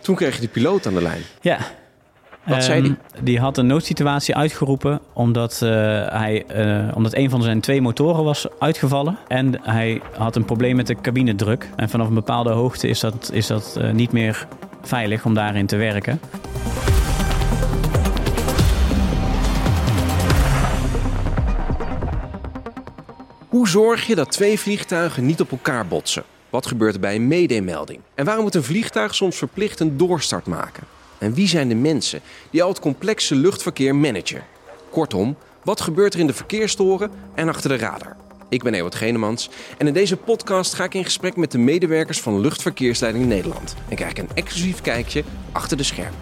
Toen kreeg je de piloot aan de lijn. Ja. Wat zei die? Ehm, Die had een noodsituatie uitgeroepen omdat, eh, hij, eh, omdat een van zijn twee motoren was uitgevallen. En hij had een probleem met de cabinedruk. En vanaf een bepaalde hoogte is dat, is dat eh, niet meer veilig om daarin te werken. Hoe zorg je dat twee vliegtuigen niet op elkaar botsen? Wat gebeurt er bij een mayday-melding? En waarom moet een vliegtuig soms verplicht een doorstart maken? En wie zijn de mensen die al het complexe luchtverkeer managen? Kortom, wat gebeurt er in de verkeerstoren en achter de radar? Ik ben Ewart Genemans en in deze podcast ga ik in gesprek met de medewerkers van Luchtverkeersleiding Nederland. En krijg een exclusief kijkje achter de schermen.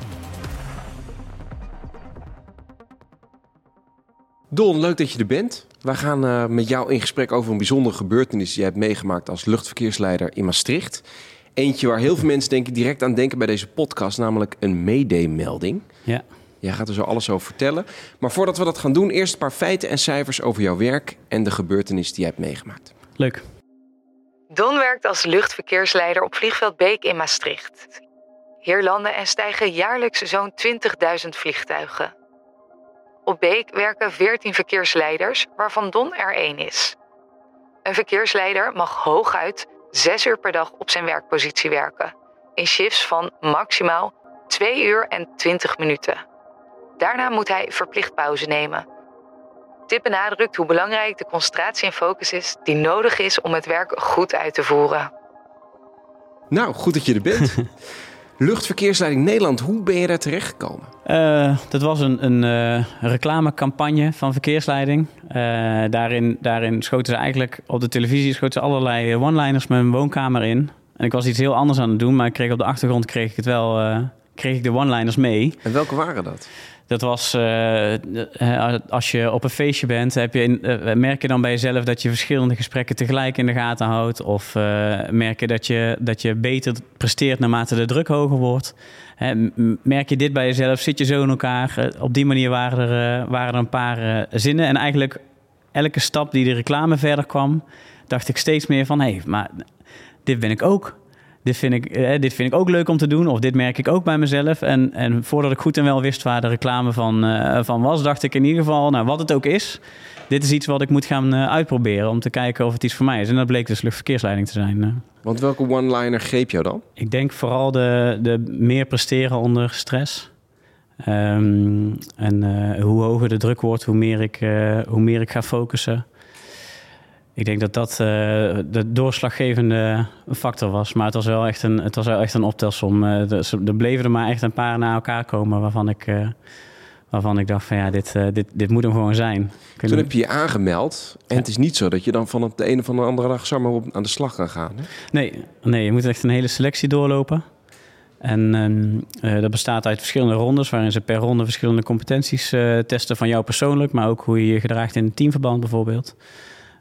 Don, leuk dat je er bent. We gaan eh, met jou in gesprek over een bijzondere gebeurtenis die je hebt meegemaakt als luchtverkeersleider in Maastricht. Eentje waar heel veel mensen denk ik direct aan denken bij deze podcast, namelijk een Mayday-melding. Ja. Jij gaat er zo alles over vertellen. Maar voordat we dat gaan doen, eerst een paar feiten en cijfers over jouw werk en de gebeurtenis die je hebt meegemaakt. Leuk. Don werkt als luchtverkeersleider op vliegveld Beek in Maastricht. Hier landen en stijgen jaarlijks zo'n 20.000 vliegtuigen. Op Beek werken 14 verkeersleiders, waarvan Don er één is. Een verkeersleider mag hooguit 6 uur per dag op zijn werkpositie werken, in shifts van maximaal 2 uur en 20 minuten. Daarna moet hij verplicht pauze nemen. Dit benadrukt hoe belangrijk de concentratie en focus is die nodig is om het werk goed uit te voeren. Nou, goed dat je er bent. Luchtverkeersleiding Nederland, hoe ben je daar terechtgekomen? Eh, dat was een, een eh, reclamecampagne van verkeersleiding. Eh, daarin, daarin schoten ze eigenlijk op de televisie schoten ze allerlei one-liners mijn woonkamer in. En ik was iets heel anders aan het doen, maar ik kreeg op de achtergrond kreeg ik het wel, kreeg ik de one-liners mee. En welke waren dat? Dat was eh, eh, als je op een feestje bent, heb je in, eh, merk je dan bij jezelf dat je verschillende gesprekken tegelijk in de gaten houdt. Of eh, merk je dat, je dat je beter presteert naarmate de druk hoger wordt. Hè, merk je dit bij jezelf? Zit je zo in elkaar? Eh, op die manier waren er, eh, waren er een paar eh, zinnen. En eigenlijk elke stap die de reclame verder kwam, dacht ik steeds meer van hé, hey, maar dit ben ik ook. Dit vind, ik, eh, dit vind ik ook leuk om te doen, of dit merk ik ook bij mezelf. En, en voordat ik goed en wel wist waar de reclame van, eh, van was, dacht ik in ieder geval, nou, wat het ook is, dit is iets wat ik moet gaan eh, uitproberen om te kijken of het iets voor mij is. En dat bleek dus luchtverkeersleiding te zijn. Want welke one-liner greep jou dan? Ik denk vooral de, de meer presteren onder stress. Ehm, en hoe hoger de druk wordt, hoe meer ik, hoe meer ik ga focussen. Ik denk dat dat eh, de doorslaggevende factor was. Maar het was wel echt een, het was wel echt een optelsom. Eh, er, er bleven er maar echt een paar na elkaar komen waarvan ik, eh, waarvan ik dacht van ja, dit, dit, dit moet hem gewoon zijn. Toen heb je je aangemeld. En het is niet zo dat je dan van op de een of de andere dag zomaar op, aan de slag kan gaan. Hè? Nee, nee, je moet echt een hele selectie doorlopen. En ehm, eh, dat bestaat uit verschillende rondes, waarin ze per ronde verschillende competenties testen van jou persoonlijk, maar ook hoe je je gedraagt in een teamverband bijvoorbeeld.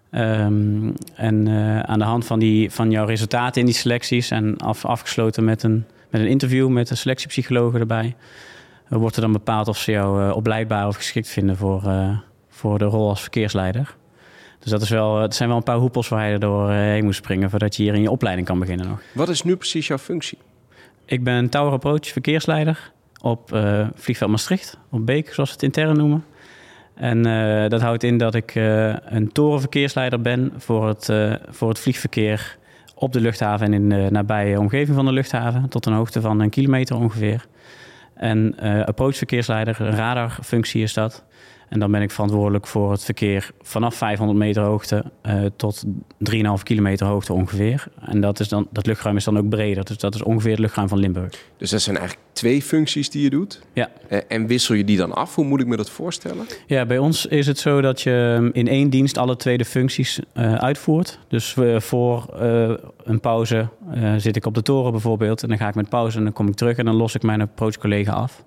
Ehm, en eh, aan de hand van, die, van jouw resultaten in die selecties en af, afgesloten met een, met een interview met een selectiepsycholoog erbij, wordt er dan bepaald of ze jou eh, opleidbaar of geschikt vinden voor, eh, voor de rol als verkeersleider. Dus dat is wel, het zijn wel een paar hoepels waar je er doorheen moet springen voordat je hier in je opleiding kan beginnen nog. Wat is nu precies jouw functie? Ik ben Tower Approach verkeersleider op vliegveld Maastricht, op Beek, zoals we het intern noemen. En eh, dat houdt in dat ik eh, een torenverkeersleider ben voor het, eh, voor het vliegverkeer op de luchthaven en in de nabije omgeving van de luchthaven, tot een hoogte van een kilometer ongeveer. En eh approach verkeersleider, een radarfunctie is dat. En dan ben ik verantwoordelijk voor het verkeer vanaf 500 meter hoogte eh, tot 3,5 kilometer hoogte ongeveer. En dat, is dan, dat luchtruim is dan ook breder. Dus dat is ongeveer het luchtruim van Limburg. Dus dat zijn eigenlijk twee functies die je doet. Ja. Eh, En wissel je die dan af? Hoe moet ik me dat voorstellen? Ja, bij ons is het zo dat je in één dienst alle twee de functies eh, uitvoert. Dus voor een pauze zit ik op de toren bijvoorbeeld. En dan ga ik met pauze en dan kom ik terug en dan los ik mijn approach-collega af.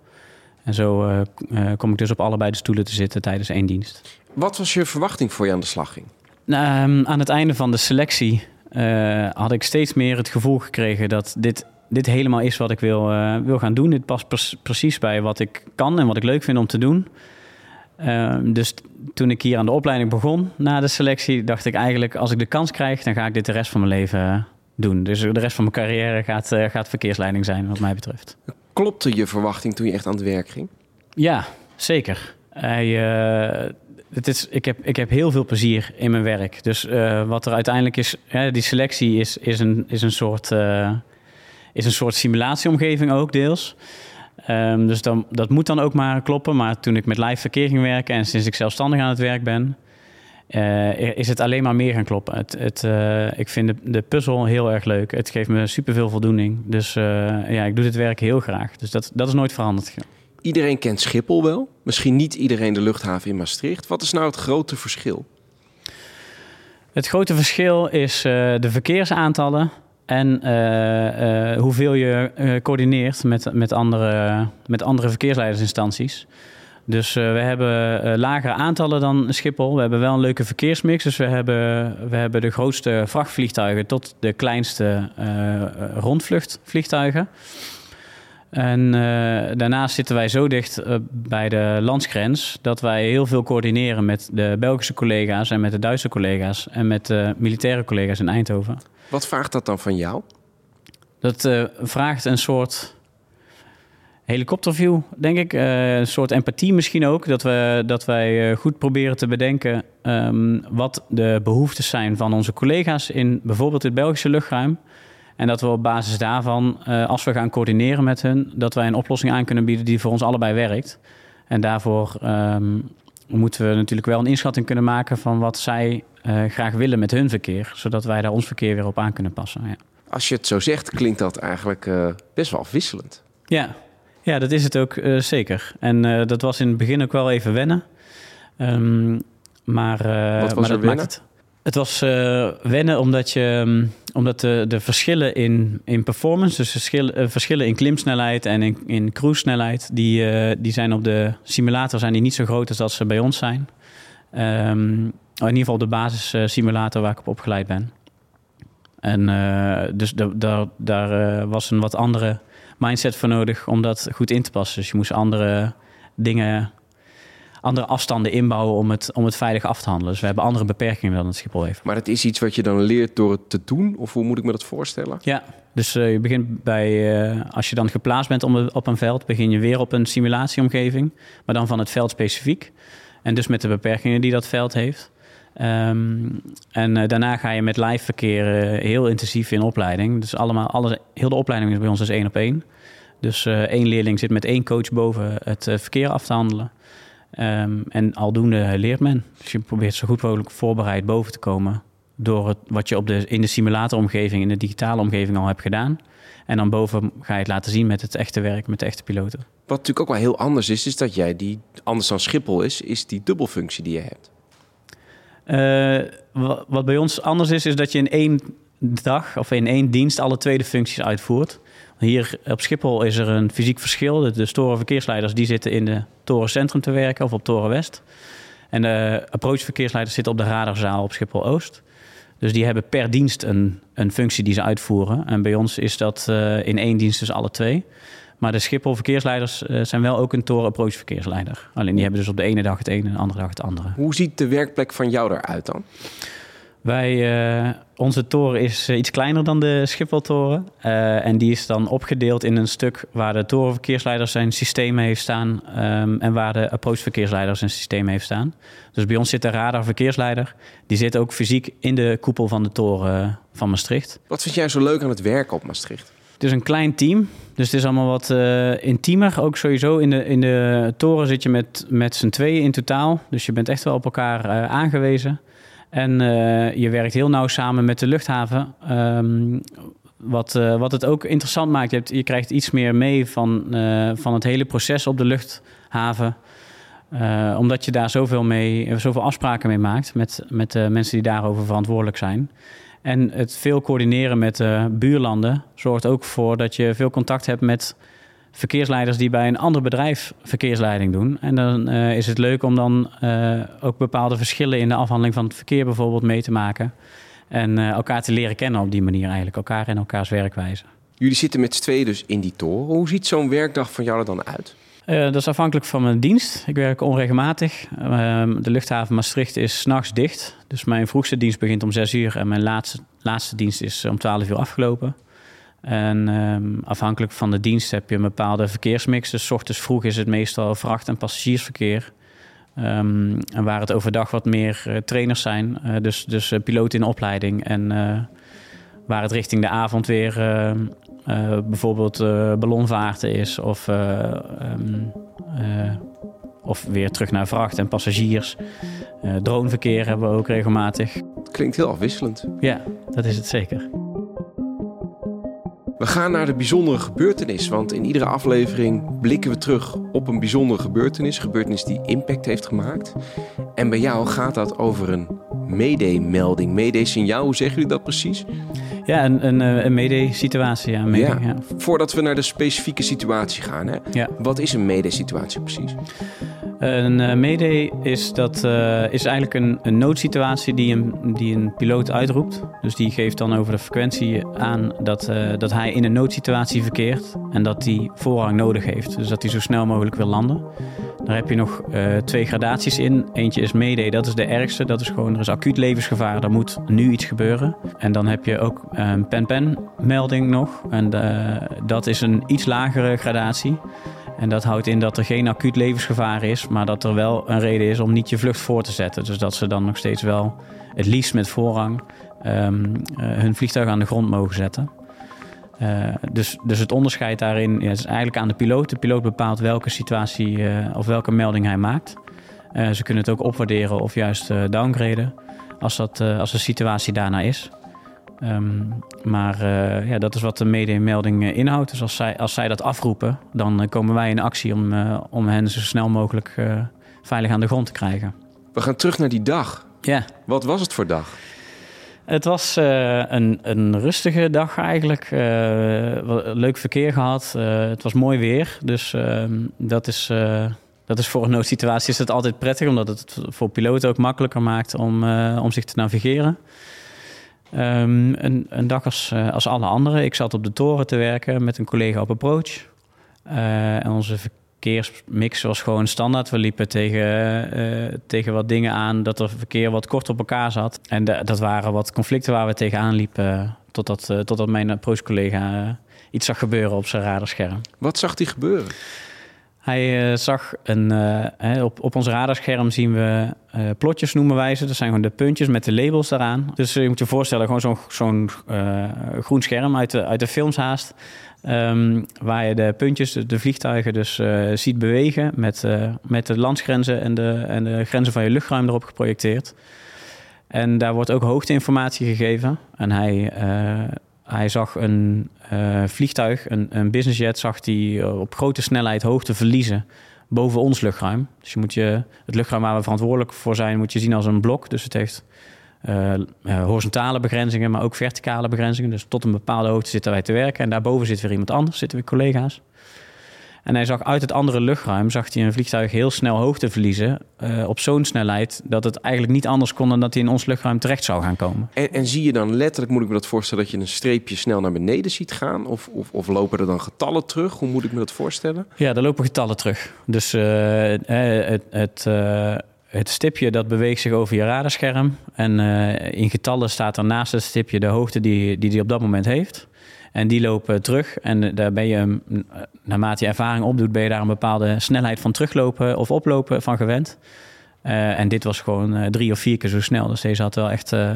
En zo eh, eh, kom ik dus op allebei de stoelen te zitten tijdens één dienst. Wat was je verwachting voor je aan de slag ging? Nou, ehm, aan het einde van de selectie eh, had ik steeds meer het gevoel gekregen dat dit, dit helemaal is wat ik wil, wil gaan doen. Dit past precies bij wat ik kan en wat ik leuk vind om te doen. Ehm, dus toen ik hier aan de opleiding begon na de selectie, dacht ik eigenlijk: als ik de kans krijg, dan ga ik dit de rest van mijn leven doen. Dus de rest van mijn carrière gaat, gaat verkeersleiding zijn, wat mij betreft. Klopte je verwachting toen je echt aan het werk ging? Ja, zeker. Hij, het is, ik, heb, ik heb heel veel plezier in mijn werk. Dus wat er uiteindelijk is, die selectie is, is, een, is, een soort, is een soort simulatieomgeving ook deels. Um, dus dan, dat moet dan ook maar kloppen. Maar toen ik met live verkeer ging werken en sinds ik zelfstandig aan het werk ben, uh, is het alleen maar meer gaan kloppen. Het, het, uh, ik vind de, de, puzzel heel erg leuk. Het geeft me superveel voldoening. Dus uh, ja, ik doe dit werk heel graag. Dus dat, dat is nooit veranderd. Iedereen kent Schiphol wel. Misschien niet iedereen de luchthaven in Maastricht. Wat is nou het grote verschil? Het grote verschil is de verkeersaantallen en hoeveel je coördineert met, met, andere, met andere verkeersleidersinstanties. Dus we hebben lagere aantallen dan Schiphol. We hebben wel een leuke verkeersmix. Dus we hebben, we hebben de grootste vrachtvliegtuigen tot de kleinste rondvluchtvliegtuigen. En daarnaast zitten wij zo dicht bij de landsgrens dat wij heel veel coördineren met de Belgische collega's en met de Duitse collega's en met de militaire collega's in Eindhoven. Wat vraagt dat dan van jou? Dat vraagt een soort helikopterview, denk ik. Uh, een soort empathie misschien ook. Dat, we, dat wij uh, goed proberen te bedenken um, wat de behoeftes zijn van onze collega's in bijvoorbeeld het Belgische luchtruim. En dat we op basis daarvan, als we gaan coördineren met hun, dat wij een oplossing aan kunnen bieden die voor ons allebei werkt. En daarvoor um, moeten we natuurlijk wel een inschatting kunnen maken van wat zij uh, graag willen met hun verkeer, zodat wij daar ons verkeer weer op aan kunnen passen. Ja. Als je het zo zegt, klinkt dat eigenlijk best wel afwisselend. Ja. Ja, dat is het ook uh, zeker. En dat was in het begin ook wel even wennen. Um, maar, wat was maar? Het, het, was wennen omdat, je, um, omdat de, de verschillen in, in performance, dus verschillen, verschillen in klimsnelheid en in, in cruise-snelheid, die, die zijn op de simulator zijn die niet zo groot als dat ze bij ons zijn. Um, in ieder geval de basissimulator waar ik op opgeleid ben. En dus daar, daar was een wat andere mindset voor nodig om dat goed in te passen. Dus je moest andere dingen, andere afstanden inbouwen om het, om het veilig af te handelen. Dus we hebben andere beperkingen dan het Schiphol heeft. Maar het is iets wat je dan leert door het te doen? Of hoe moet ik me dat voorstellen? Ja, dus uh, je begint bij, als je dan geplaatst bent op een veld, begin je weer op een simulatieomgeving, maar dan van het veld specifiek. En dus met de beperkingen die dat veld heeft. Um, en uh, daarna ga je met live verkeer uh, heel intensief in opleiding. Dus allemaal, alles, heel de opleiding is bij ons dus één op één. Dus uh, één leerling zit met één coach boven het verkeer af te handelen. Um, en aldoende leert men. Dus je probeert zo goed mogelijk voorbereid boven te komen. Door het, wat je op de, in de simulatoromgeving, in de digitale omgeving al hebt gedaan. En dan boven ga je het laten zien met het echte werk, met de echte piloten. Wat natuurlijk ook wel heel anders is, is dat jij die, anders dan Schiphol is, is die dubbelfunctie die je hebt. Uh, wat bij ons anders is, is dat je in één dag of in één dienst alle tweede functies uitvoert. Hier op Schiphol is er een fysiek verschil. De, de torenverkeersleiders die zitten in de torencentrum te werken of op Toren West. En de approachverkeersleiders zitten op de radarzaal op Schiphol Oost. Dus die hebben per dienst een, een functie die ze uitvoeren. En bij ons is dat uh, in één dienst dus alle twee. Maar de Schiphol verkeersleiders uh, zijn wel ook een toren approach verkeersleider. Alleen die hebben dus op de ene dag het ene en de andere dag het andere. Hoe ziet de werkplek van jou eruit dan? Wij, uh, onze toren is uh, iets kleiner dan de Schiphol-toren. Uh, en die is dan opgedeeld in een stuk waar de torenverkeersleider zijn systeem heeft staan. Um, en waar de approachverkeersleider zijn systeem heeft staan. Dus bij ons zit de radarverkeersleider. Die zit ook fysiek in de koepel van de toren van Maastricht. Wat vind jij zo leuk aan het werken op Maastricht? Het is een klein team, dus het is allemaal wat uh, intiemer. Ook sowieso in de, in de toren zit je met, met z'n tweeën in totaal. Dus je bent echt wel op elkaar uh, aangewezen. En uh, je werkt heel nauw samen met de luchthaven. Um, wat, wat het ook interessant maakt. Je, hebt, je krijgt iets meer mee van, van het hele proces op de luchthaven. omdat je daar zoveel, mee, zoveel afspraken mee maakt met, met de mensen die daarover verantwoordelijk zijn. En het veel coördineren met uh, buurlanden zorgt ook voor dat je veel contact hebt met verkeersleiders die bij een ander bedrijf verkeersleiding doen. En dan uh, is het leuk om dan uh, ook bepaalde verschillen in de afhandeling van het verkeer bijvoorbeeld mee te maken. En elkaar te leren kennen op die manier eigenlijk, elkaar en elkaars werkwijze. Jullie zitten met z'n tweeën dus in die toren. Hoe ziet zo'n werkdag van jou er dan uit? Uh, dat is afhankelijk van mijn dienst. Ik werk onregelmatig. Uh, de luchthaven Maastricht is s'nachts dicht. Dus mijn vroegste dienst begint om 6 uur en mijn laatste, laatste dienst is om 12 uur afgelopen. En um, afhankelijk van de dienst heb je een bepaalde verkeersmix. Dus ochtends vroeg is het meestal vracht- en passagiersverkeer. Um, en waar het overdag wat meer uh, trainers zijn. Uh, dus dus piloten in opleiding. En waar het richting de avond weer bijvoorbeeld ballonvaarten is. Of, um, of weer terug naar vracht en passagiers. droneverkeer hebben we ook regelmatig. Klinkt heel afwisselend. Ja, dat is het zeker. We gaan naar de bijzondere gebeurtenis, want in iedere aflevering blikken we terug op een bijzondere gebeurtenis, gebeurtenis die impact heeft gemaakt. En bij jou gaat dat over een Mayday-melding, Mayday-signaal. Hoe zeggen jullie dat precies? Ja, een, een, eh, een Mayday-situatie. Ja, ja. ja, Voordat we naar de specifieke situatie gaan, hè? Ja. wat is een Mayday-situatie precies? Een uh, mayday is, dat, uh, is eigenlijk een, een noodsituatie die een, die een piloot uitroept. Dus die geeft dan over de frequentie aan dat, uh, dat hij in een noodsituatie verkeert en dat hij voorrang nodig heeft. Dus dat hij zo snel mogelijk wil landen. Daar heb je nog twee gradaties in. Eentje is mayday, dat is de ergste. Dat is gewoon, er is acuut levensgevaar, er moet nu iets gebeuren. En dan heb je ook een pen-pen melding nog. En dat is een iets lagere gradatie. En dat houdt in dat er geen acuut levensgevaar is, maar dat er wel een reden is om niet je vlucht voor te zetten. Dus dat ze dan nog steeds wel, het liefst met voorrang, um, uh, hun vliegtuig aan de grond mogen zetten. Uh, dus, dus het onderscheid daarin ja, is eigenlijk aan de piloot. De piloot bepaalt welke situatie uh, of welke melding hij maakt. ze kunnen het ook opwaarderen of juist downgraden als, dat, als de situatie daarna is. Um, maar uh, ja, dat is wat de melding uh, inhoudt. Dus als zij, als zij dat afroepen, dan uh, komen wij in actie om, om hen zo snel mogelijk veilig aan de grond te krijgen. We gaan terug naar die dag. Ja. Wat was het voor dag? Het was een, een rustige dag eigenlijk. leuk verkeer gehad. het was mooi weer. Dus ehm, dat is dat is voor een noodsituatie is het altijd prettig, omdat het voor piloten ook makkelijker maakt om, uh, om zich te navigeren. Um, een, een, dag als, uh, als alle anderen. Ik zat op de toren te werken met een collega op approach. Uh, onze verkeersmix was gewoon standaard. We liepen tegen, uh, tegen wat dingen aan dat er verkeer wat kort op elkaar zat. En dat waren wat conflicten waar we tegenaan liepen. Totdat, totdat mijn approach-collega iets zag gebeuren op zijn radarscherm. Wat zag hij gebeuren? Hij uh, zag een, uh, op, op ons radarscherm zien we uh, plotjes noemen wij ze. Dat zijn gewoon de puntjes met de labels daaraan. Dus je moet je voorstellen, gewoon zo'n groen scherm uit de, uit de films haast. Um, waar je de puntjes, de, de vliegtuigen dus ziet bewegen met, met de landsgrenzen en de, en de grenzen van je luchtruim erop geprojecteerd. En daar wordt ook hoogteinformatie gegeven. En hij hij zag een uh, vliegtuig, een, een businessjet, zag hij op grote snelheid hoogte verliezen boven ons luchtruim. Dus je moet je, het luchtruim waar we verantwoordelijk voor zijn, moet je zien als een blok. Dus het heeft uh, horizontale begrenzingen, maar ook verticale begrenzingen. Dus tot een bepaalde hoogte zitten wij te werken. En daarboven zit weer iemand anders, zitten weer collega's. En hij zag uit het andere luchtruim zag hij een vliegtuig heel snel hoogte verliezen. Uh, op zo'n snelheid dat het eigenlijk niet anders kon dan dat hij in ons luchtruim terecht zou gaan komen. En, en zie je dan letterlijk, moet ik me dat voorstellen, dat je een streepje snel naar beneden ziet gaan? Of, of, of lopen er dan getallen terug? Hoe moet ik me dat voorstellen? Ja, er lopen getallen terug. Dus uh, het. het uh, het stipje dat beweegt zich over je radarscherm. En uh, in getallen staat er naast het stipje de hoogte die, die hij op dat moment heeft. En die lopen terug. En daar ben je, naarmate je ervaring opdoet, ben je daar een bepaalde snelheid van teruglopen of oplopen van gewend. Uh, en dit was gewoon uh, drie of vier keer zo snel. Dus deze had wel echt, uh,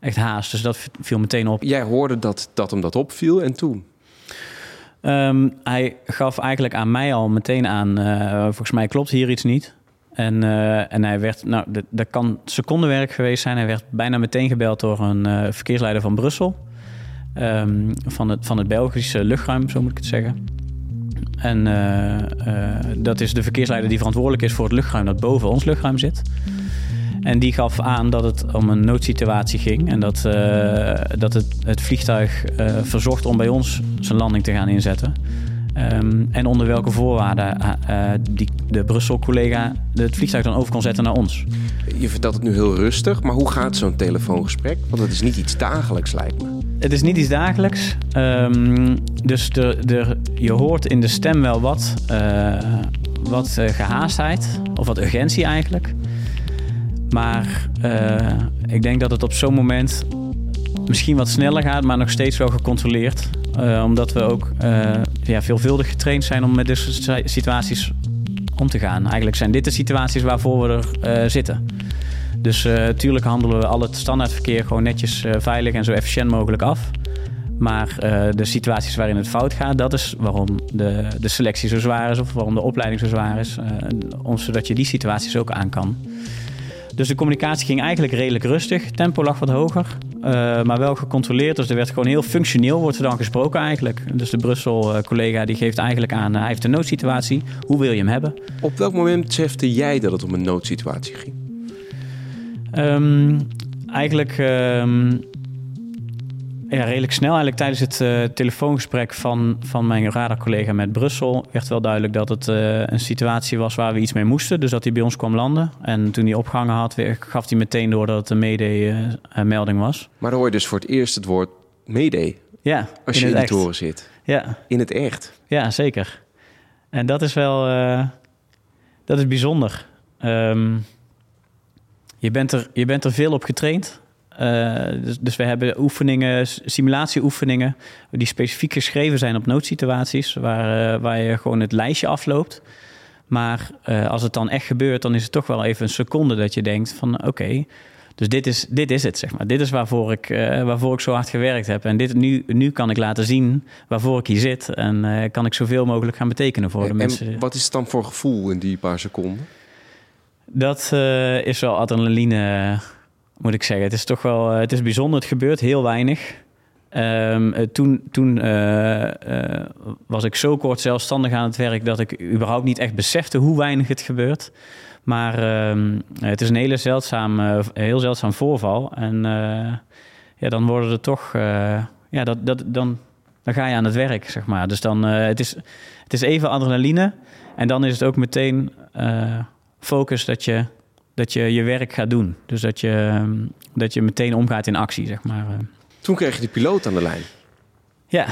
echt haast. Dus dat viel meteen op. Jij hoorde dat, dat hem dat opviel en toen? Um, hij gaf eigenlijk aan mij al meteen aan... volgens mij klopt hier iets niet. En, en hij werd... Nou, dat kan secondenwerk geweest zijn. Hij werd bijna meteen gebeld door een verkeersleider van Brussel. Um, van, het, van het Belgische luchtruim, zo moet ik het zeggen. En uh, uh, dat is de verkeersleider die verantwoordelijk is voor het luchtruim dat boven ons luchtruim zit. En die gaf aan dat het om een noodsituatie ging en dat, uh, dat het, vliegtuig verzocht om bij ons zijn landing te gaan inzetten. Um, en onder welke voorwaarden die, de Brussel-collega het vliegtuig dan over kon zetten naar ons. Je vertelt het nu heel rustig, maar hoe gaat zo'n telefoongesprek? Want het is niet iets dagelijks, lijkt me. Het is niet iets dagelijks. Um, dus de, de, je hoort in de stem wel wat, uh, wat uh, gehaastheid, of wat urgentie eigenlijk. Maar uh, ik denk dat het op zo'n moment misschien wat sneller gaat, maar nog steeds wel gecontroleerd. Omdat we ook ja, veelvuldig getraind zijn om met deze situaties om te gaan. Eigenlijk zijn dit de situaties waarvoor we er zitten. Dus natuurlijk handelen we al het standaardverkeer gewoon netjes veilig en zo efficiënt mogelijk af. Maar uh, de situaties waarin het fout gaat, dat is waarom de, de selectie zo zwaar is of waarom de opleiding zo zwaar is. Uh, zodat je die situaties ook aan kan. Dus de communicatie ging eigenlijk redelijk rustig. Tempo lag wat hoger, uh, maar wel gecontroleerd. Dus er werd gewoon heel functioneel, wordt er dan gesproken eigenlijk. Dus de Brussel-collega die geeft eigenlijk aan, hij heeft een noodsituatie. Hoe wil je hem hebben? Op welk moment besefte jij dat het om een noodsituatie ging? Um, eigenlijk... Um, ja, redelijk snel. Eigenlijk tijdens het uh, telefoongesprek van, van mijn radarcollega met Brussel werd wel duidelijk dat het uh, een situatie was waar we iets mee moesten. Dus dat hij bij ons kwam landen. En toen hij opgehangen had, gaf hij meteen door dat het een mede-melding was. Maar dan hoor je dus voor het eerst het woord mede. Ja, als je in, de toren zit. Ja. In het echt. Ja, zeker. En dat is wel uh, dat is bijzonder. Um, je, bent er, je bent er veel op getraind. Uh, dus, dus, we hebben oefeningen, simulatieoefeningen, die specifiek geschreven zijn op noodsituaties, waar, uh, waar je gewoon het lijstje afloopt. Maar uh, als het dan echt gebeurt, dan is het toch wel even een seconde dat je denkt van oké, okay, dus dit is, dit is het, zeg maar. Dit is waarvoor ik, waarvoor ik zo hard gewerkt heb. En dit, nu, nu kan ik laten zien waarvoor ik hier zit. En kan ik zoveel mogelijk gaan betekenen voor de mensen. En wat is het dan voor gevoel in die paar seconden? Dat is wel adrenaline moet ik zeggen. Het is toch wel het is bijzonder. Het gebeurt heel weinig. Um, toen toen uh, was ik zo kort zelfstandig aan het werk dat ik überhaupt niet echt besefte hoe weinig het gebeurt. Maar um, het is een hele zeldzaam, heel zeldzaam voorval. En ja, dan worden er toch. ja, dat, dat, dan, dan ga je aan het werk, zeg maar. Dus dan het is het is even adrenaline. En dan is het ook meteen focus dat je dat je je werk gaat doen. Dus dat je, ehm, dat je meteen omgaat in actie, zeg maar. Eh. Toen kreeg je de piloot aan de lijn. Ja.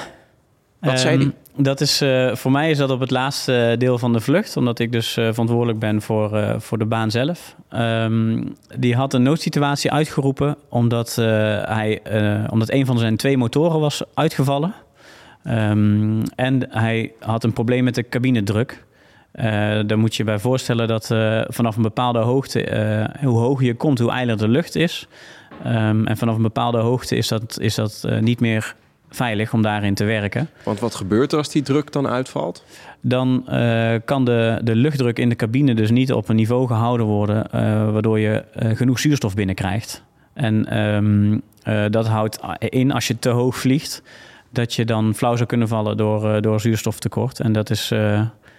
Wat zei die? Ehm, dat is, uh, voor mij is dat op het laatste deel van de vlucht, omdat ik dus uh, verantwoordelijk ben voor, uh, voor de baan zelf. Um, die had een noodsituatie uitgeroepen omdat, hij, omdat een van zijn twee motoren was uitgevallen. Um, en hij had een probleem met de cabinedruk. Uh, dan moet je bij voorstellen dat uh, vanaf een bepaalde hoogte, uh, hoe hoger je komt, hoe eiler de lucht is. Um, en vanaf een bepaalde hoogte is dat, is dat niet meer veilig om daarin te werken. Want wat gebeurt er als die druk dan uitvalt? Dan kan de, de luchtdruk in de cabine dus niet op een niveau gehouden worden waardoor je genoeg zuurstof binnenkrijgt. En um, dat houdt in als je te hoog vliegt, dat je dan flauw zou kunnen vallen door, door zuurstoftekort. En dat is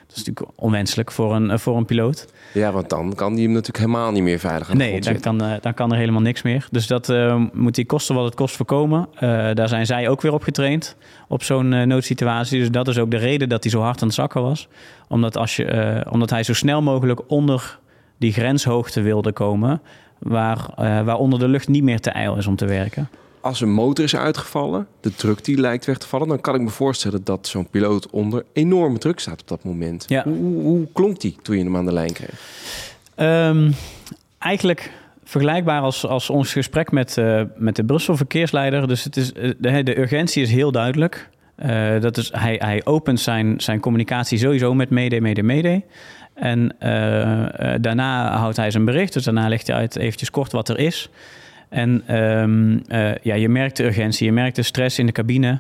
dat is natuurlijk onwenselijk voor een, voor een piloot. Ja, want dan kan die hem natuurlijk helemaal niet meer veilig aan Nee, dan kan, uh, dan kan er helemaal niks meer. Dus dat uh, moet die kosten wat het kost voorkomen. Uh, daar zijn zij ook weer op getraind, op zo'n noodsituatie. Dus dat is ook de reden dat hij zo hard aan het zakken was. Omdat, als je, omdat hij zo snel mogelijk onder die grenshoogte wilde komen... Waar, waaronder de lucht niet meer te ijl is om te werken als een motor is uitgevallen, de druk die lijkt weg te vallen, dan kan ik me voorstellen dat zo'n piloot onder enorme druk staat op dat moment. Ja. Hoe, hoe, hoe, klonk die toen je hem aan de lijn kreeg? Um, eigenlijk vergelijkbaar als, als ons gesprek met, uh, met de Brussel verkeersleider. Dus het is, uh, de, de urgentie is heel duidelijk. Uh, dat is, hij, hij opent zijn, zijn communicatie sowieso met mede, mede, mede. En daarna houdt hij zijn bericht. Dus daarna legt hij uit eventjes kort wat er is. En um, uh, ja, je merkt de urgentie, je merkt de stress in de cabine.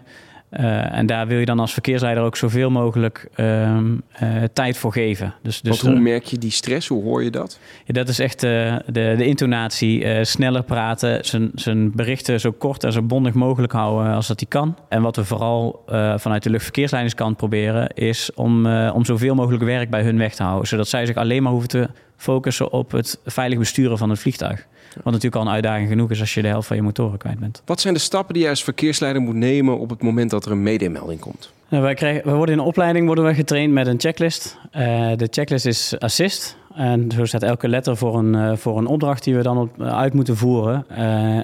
Uh, en daar wil je dan als verkeersleider ook zoveel mogelijk um, uh, tijd voor geven. Dus, dus Want hoe merk je die stress? Hoe hoor je dat? Ja, dat is echt de, de intonatie. sneller praten, zijn, zijn berichten zo kort en zo bondig mogelijk houden als dat hij kan. En wat we vooral vanuit de luchtverkeersleiderskant proberen... is om, om zoveel mogelijk werk bij hun weg te houden. Zodat zij zich alleen maar hoeven te focussen op het veilig besturen van het vliegtuig. Wat natuurlijk al een uitdaging genoeg is als je de helft van je motoren kwijt bent. Wat zijn de stappen die je als verkeersleider moet nemen op het moment dat er een medemelding komt? Nou, wij, krijgen, wij worden in een opleiding worden we getraind met een checklist. Uh, de checklist is assist. En zo staat elke letter voor een, uh, voor een opdracht die we dan op, uh, uit moeten voeren.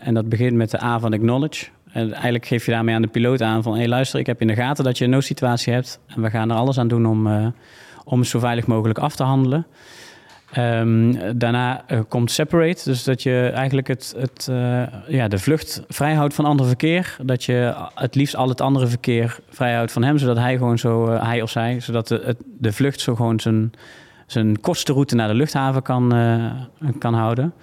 en dat begint met de A van acknowledge. En eigenlijk geef je daarmee aan de piloot aan van... hé hey, luister, ik heb in de gaten dat je een noodsituatie hebt... en we gaan er alles aan doen om, om het zo veilig mogelijk af te handelen. Ehm, daarna uh, komt separate, dus dat je eigenlijk het, het, uh, ja, de vlucht vrijhoudt van ander verkeer. Dat je het liefst al het andere verkeer vrijhoudt van hem, zodat hij gewoon zo, uh, hij of zij, zodat de, de vlucht zo gewoon zijn, zijn kortste route naar de luchthaven kan, kan houden.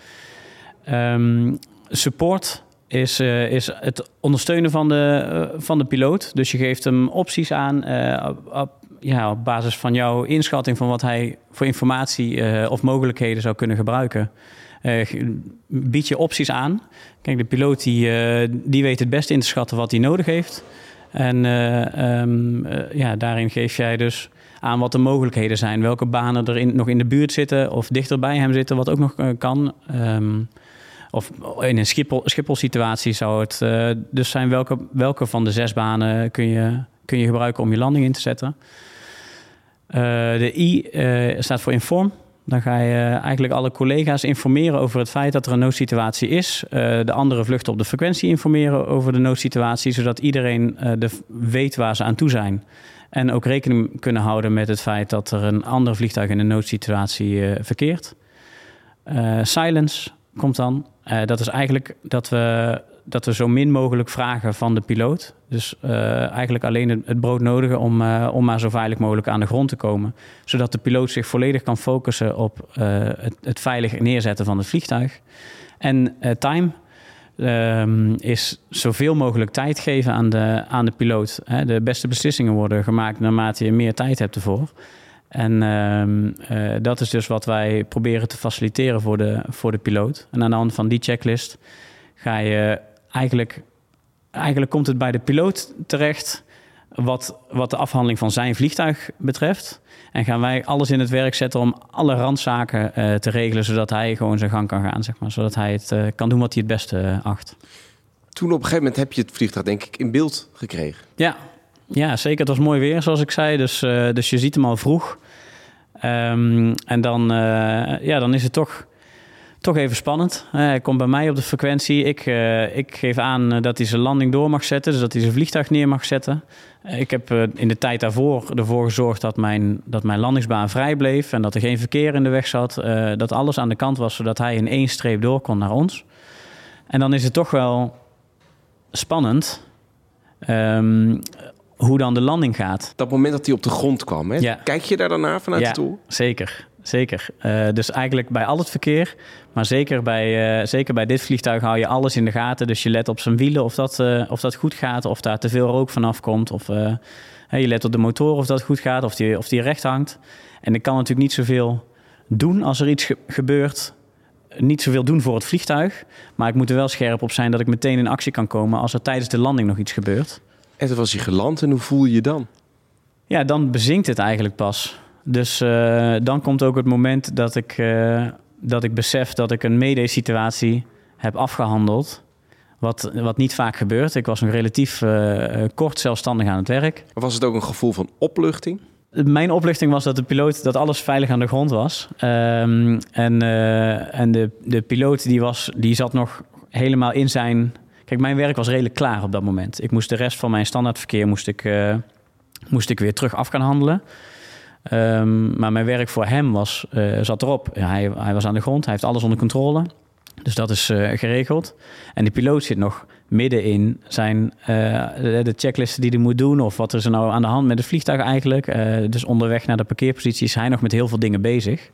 Um, support is, is het ondersteunen van de, van de piloot. Dus je geeft hem opties aan op, ja, op basis van jouw inschatting van wat hij voor informatie uh, of mogelijkheden zou kunnen gebruiken, uh, bied je opties aan. Kijk, de piloot die, uh, die weet het beste in te schatten wat hij nodig heeft. En um, ja, daarin geef jij dus aan wat de mogelijkheden zijn. Welke banen er in, nog in de buurt zitten of dichter bij hem zitten, wat ook nog kan. Um, of in een Schiphol, Schiphol situatie zou het dus zijn welke, welke van de zes banen kun je, kun je gebruiken om je landing in te zetten. Uh, de I uh, staat voor inform. Dan ga je eigenlijk alle collega's informeren over het feit dat er een noodsituatie is. De andere vluchten op de frequentie informeren over de noodsituatie, zodat iedereen de, weet waar ze aan toe zijn. En ook rekening kunnen houden met het feit dat er een ander vliegtuig in een noodsituatie verkeert. silence komt dan. dat is eigenlijk dat we dat we zo min mogelijk vragen van de piloot. Dus uh, eigenlijk alleen het, het brood nodige om, uh, om maar zo veilig mogelijk aan de grond te komen. Zodat de piloot zich volledig kan focussen op uh, het, het, veilig neerzetten van het vliegtuig. En time um, is zoveel mogelijk tijd geven aan de, aan de piloot. De beste beslissingen worden gemaakt naarmate je meer tijd hebt ervoor. En uh, dat is dus wat wij proberen te faciliteren voor de, voor de piloot. En aan de hand van die checklist ga je eigenlijk, eigenlijk komt het bij de piloot terecht wat, wat de afhandeling van zijn vliegtuig betreft. En gaan wij alles in het werk zetten om alle randzaken uh, te regelen, zodat hij gewoon zijn gang kan gaan, zeg maar. Zodat hij het uh, kan doen wat hij het beste uh, acht. Toen op een gegeven moment heb je het vliegtuig denk ik in beeld gekregen. Ja, ja zeker. Het was mooi weer, zoals ik zei. Dus, dus je ziet hem al vroeg. Um, en dan, ja, dan is het toch toch even spannend. Uh, hij komt bij mij op de frequentie. Ik, uh, ik geef aan eh, dat hij zijn landing door mag zetten, dus dat hij zijn vliegtuig neer mag zetten. ik heb in de tijd daarvoor ervoor gezorgd dat mijn, dat mijn landingsbaan vrij bleef en dat er geen verkeer in de weg zat. dat alles aan de kant was, zodat hij in één streep door kon naar ons. En dan is het toch wel spannend um, hoe dan de landing gaat. Dat moment dat hij op de grond kwam, hè? Ja. kijk je daar dan naar vanuit ja, de stoel? Zeker, zeker. Uh, dus eigenlijk bij al het verkeer, maar zeker bij, uh, zeker bij dit vliegtuig hou je alles in de gaten. Dus je let op zijn wielen of dat, uh, of dat goed gaat, of daar te veel rook vanaf komt. Of je let op de motor of dat goed gaat, of die, of die recht hangt. En ik kan natuurlijk niet zoveel doen als er iets ge gebeurt. Niet zoveel doen voor het vliegtuig. Maar ik moet er wel scherp op zijn dat ik meteen in actie kan komen als er tijdens de landing nog iets gebeurt. En toen was hij geland en hoe voel je je dan? Ja, dan bezinkt het eigenlijk pas. Dus uh, dan komt ook het moment dat ik, uh, dat ik besef dat ik een mede-situatie heb afgehandeld. Wat, wat niet vaak gebeurt. Ik was nog relatief uh, kort zelfstandig aan het werk. Was het ook een gevoel van opluchting? Mijn opluchting was dat de piloot dat alles veilig aan de grond was. Um, en en de, de piloot die, was, die zat nog helemaal in zijn Kijk, mijn werk was redelijk klaar op dat moment. Ik moest de rest van mijn standaardverkeer moest ik, moest ik weer terug af gaan handelen. Um, maar mijn werk voor hem was, uh, zat erop. Hij, hij was aan de grond, hij heeft alles onder controle. Dus dat is uh, geregeld. En de piloot zit nog midden in zijn, de checklisten die hij moet doen... of wat is er nou aan de hand met het vliegtuig eigenlijk. dus onderweg naar de parkeerpositie is hij nog met heel veel dingen bezig.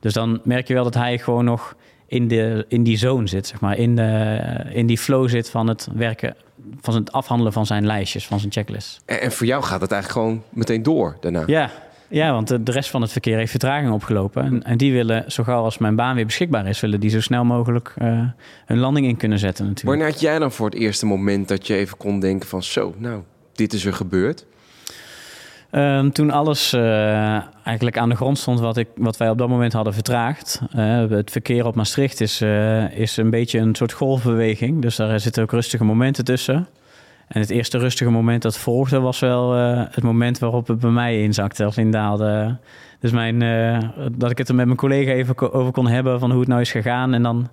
Dus dan merk je wel dat hij gewoon nog in, de, in die zone zit, zeg maar. In, de, in die flow zit van het werken, van het afhandelen van zijn lijstjes, van zijn checklist. En, en voor jou gaat het eigenlijk gewoon meteen door daarna? Ja, ja, want de, rest van het verkeer heeft vertraging opgelopen. En, en, die willen, zo gauw als mijn baan weer beschikbaar is, willen die zo snel mogelijk uh, hun landing in kunnen zetten natuurlijk. Wanneer had jij dan voor het eerste moment dat je even kon denken van zo, nou, dit is er gebeurd? Um, toen alles uh, eigenlijk aan de grond stond wat, ik, wat wij op dat moment hadden vertraagd. Uh, het verkeer op Maastricht is, is een beetje een soort golfbeweging. Dus daar zitten ook rustige momenten tussen. En het eerste rustige moment dat volgde was wel het moment waarop het bij mij inzakte of indaalde. Dus mijn, dat ik het er met mijn collega even over kon hebben van hoe het nou is gegaan. En dan,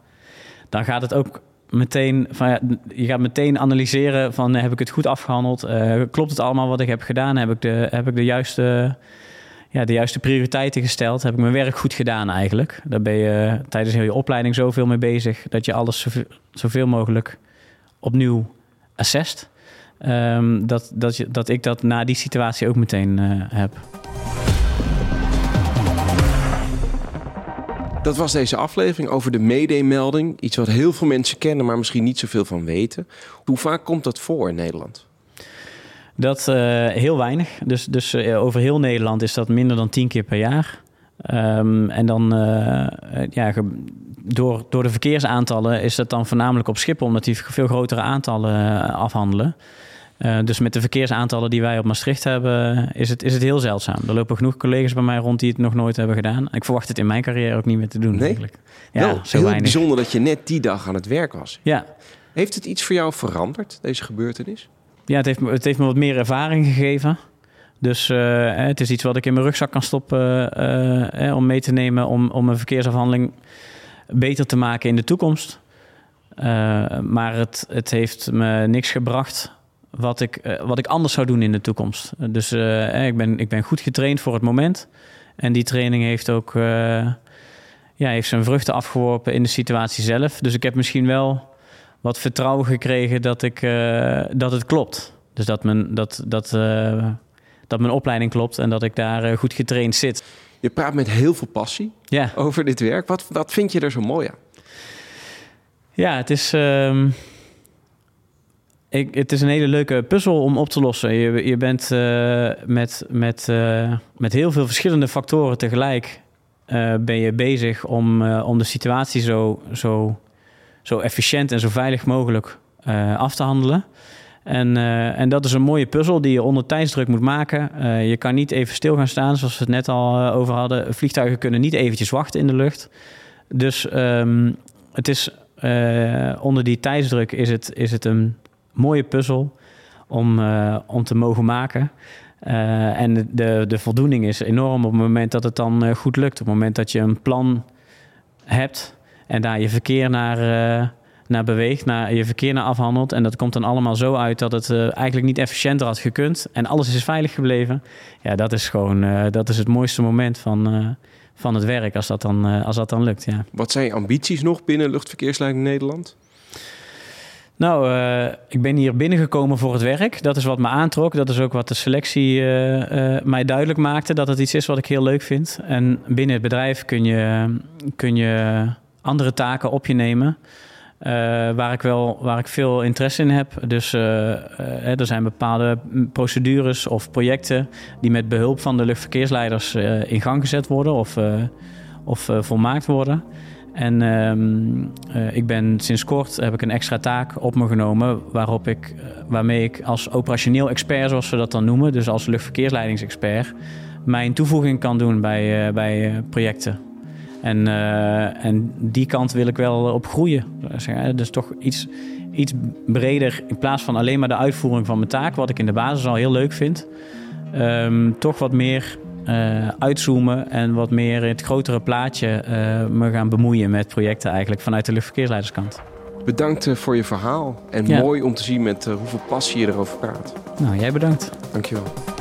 dan gaat het ook meteen van je gaat meteen analyseren van heb ik het goed afgehandeld? Klopt het allemaal wat ik heb gedaan? Heb ik de, heb ik de juiste ja, de juiste prioriteiten gesteld. Heb ik mijn werk goed gedaan eigenlijk. Daar ben je tijdens heel je opleiding zoveel mee bezig... dat je alles zoveel, zoveel mogelijk opnieuw assest. Um, dat, dat, je, dat ik dat na die situatie ook meteen uh, heb. Dat was deze aflevering over de medemelding. Iets wat heel veel mensen kennen, maar misschien niet zoveel van weten. Hoe vaak komt dat voor in Nederland? Dat uh, heel weinig. Dus, dus uh, over heel Nederland is dat minder dan tien keer per jaar. Um, en dan, uh, ja, door, door de verkeersaantallen is dat dan voornamelijk op Schiphol, omdat die veel grotere aantallen afhandelen. Uh, dus met de verkeersaantallen die wij op Maastricht hebben, is het, is het heel zeldzaam. Er lopen genoeg collega's bij mij rond die het nog nooit hebben gedaan. Ik verwacht het in mijn carrière ook niet meer te doen. Nee? Eigenlijk. Ja, Wel, zo heel weinig. bijzonder dat je net die dag aan het werk was. Ja. Heeft het iets voor jou veranderd, deze gebeurtenis? Ja, het heeft, me, het heeft me wat meer ervaring gegeven. Dus uh, het is iets wat ik in mijn rugzak kan stoppen uh, uh, om mee te nemen om, om een verkeersafhandeling beter te maken in de toekomst. maar het, het heeft me niks gebracht wat ik, uh, wat ik anders zou doen in de toekomst. Dus uh, ik, ben, ik ben goed getraind voor het moment. En die training heeft ook uh, ja, heeft zijn vruchten afgeworpen in de situatie zelf. Dus ik heb misschien wel wat vertrouwen gekregen dat, ik, dat het klopt. Dus dat mijn, dat, dat, dat mijn opleiding klopt en dat ik daar goed getraind zit. Je praat met heel veel passie ja. over dit werk. Wat, wat vind je er zo mooi aan? Ja, het is. Uh, het is een hele leuke puzzel om op te lossen. Je, je bent uh, met, met, uh, met heel veel verschillende factoren tegelijk uh, ben je bezig om, om de situatie zo, zo, zo efficiënt en zo veilig mogelijk af te handelen. En, en dat is een mooie puzzel die je onder tijdsdruk moet maken. je kan niet even stil gaan staan, zoals we het net al over hadden. Vliegtuigen kunnen niet eventjes wachten in de lucht. Dus um, het is, onder die tijdsdruk is het, is het een mooie puzzel om, uh, om te mogen maken. Uh, en de, de voldoening is enorm op het moment dat het dan uh, goed lukt. Op het moment dat je een plan hebt en daar je verkeer naar, naar beweegt, naar je verkeer naar afhandelt. En dat komt dan allemaal zo uit dat het eigenlijk niet efficiënter had gekund. En alles is veilig gebleven. Ja, dat is gewoon dat is het mooiste moment van, van het werk als dat dan, als dat dan lukt. Ja. Wat zijn je ambities nog binnen luchtverkeersleiding Nederland? Nou, uh, ik ben hier binnengekomen voor het werk. Dat is wat me aantrok. Dat is ook wat de selectie uh, uh, mij duidelijk maakte. Dat het iets is wat ik heel leuk vind. En binnen het bedrijf kun je, kun je andere taken op je nemen. waar, ik wel, waar ik veel interesse in heb. Dus er zijn bepaalde procedures of projecten die met behulp van de luchtverkeersleiders in gang gezet worden of, of volmaakt worden. En um, uh, ik ben sinds kort heb ik een extra taak op me genomen waarop ik, uh, waarmee ik als operationeel expert, zoals we dat dan noemen, dus als luchtverkeersleidingsexpert, mijn toevoeging kan doen bij, uh, bij projecten. En, en die kant wil ik wel op groeien. Dus toch iets, iets breder in plaats van alleen maar de uitvoering van mijn taak, wat ik in de basis al heel leuk vind. Um, toch wat meer uh, uitzoomen en wat meer in het grotere plaatje uh, me gaan bemoeien met projecten eigenlijk vanuit de luchtverkeersleiderskant. Bedankt uh, voor je verhaal en ja. mooi om te zien met hoeveel passie je erover praat. Nou, jij bedankt. Dankjewel.